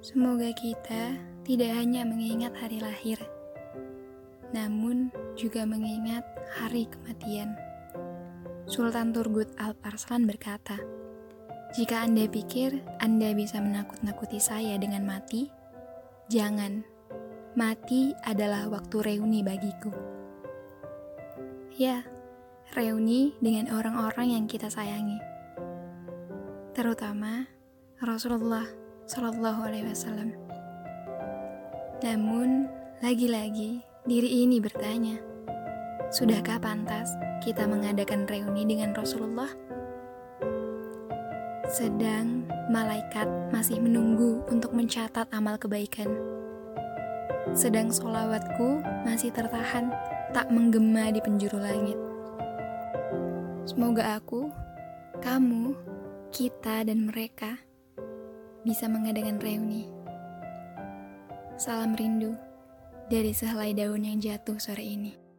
Semoga kita tidak hanya mengingat hari lahir, namun juga mengingat hari kematian. Sultan Turgut Alparslan berkata, "Jika Anda pikir Anda bisa menakut-nakuti saya dengan mati, jangan. Mati adalah waktu reuni bagiku." Ya, reuni dengan orang-orang yang kita sayangi, terutama Rasulullah Shallallahu Alaihi Wasallam. Namun, lagi-lagi diri ini bertanya, sudahkah pantas kita mengadakan reuni dengan Rasulullah? Sedang malaikat masih menunggu untuk mencatat amal kebaikan. Sedang solawatku masih tertahan tak menggema di penjuru langit. Semoga aku, kamu, kita, dan mereka bisa mengadakan reuni. Salam rindu dari sehelai daun yang jatuh sore ini.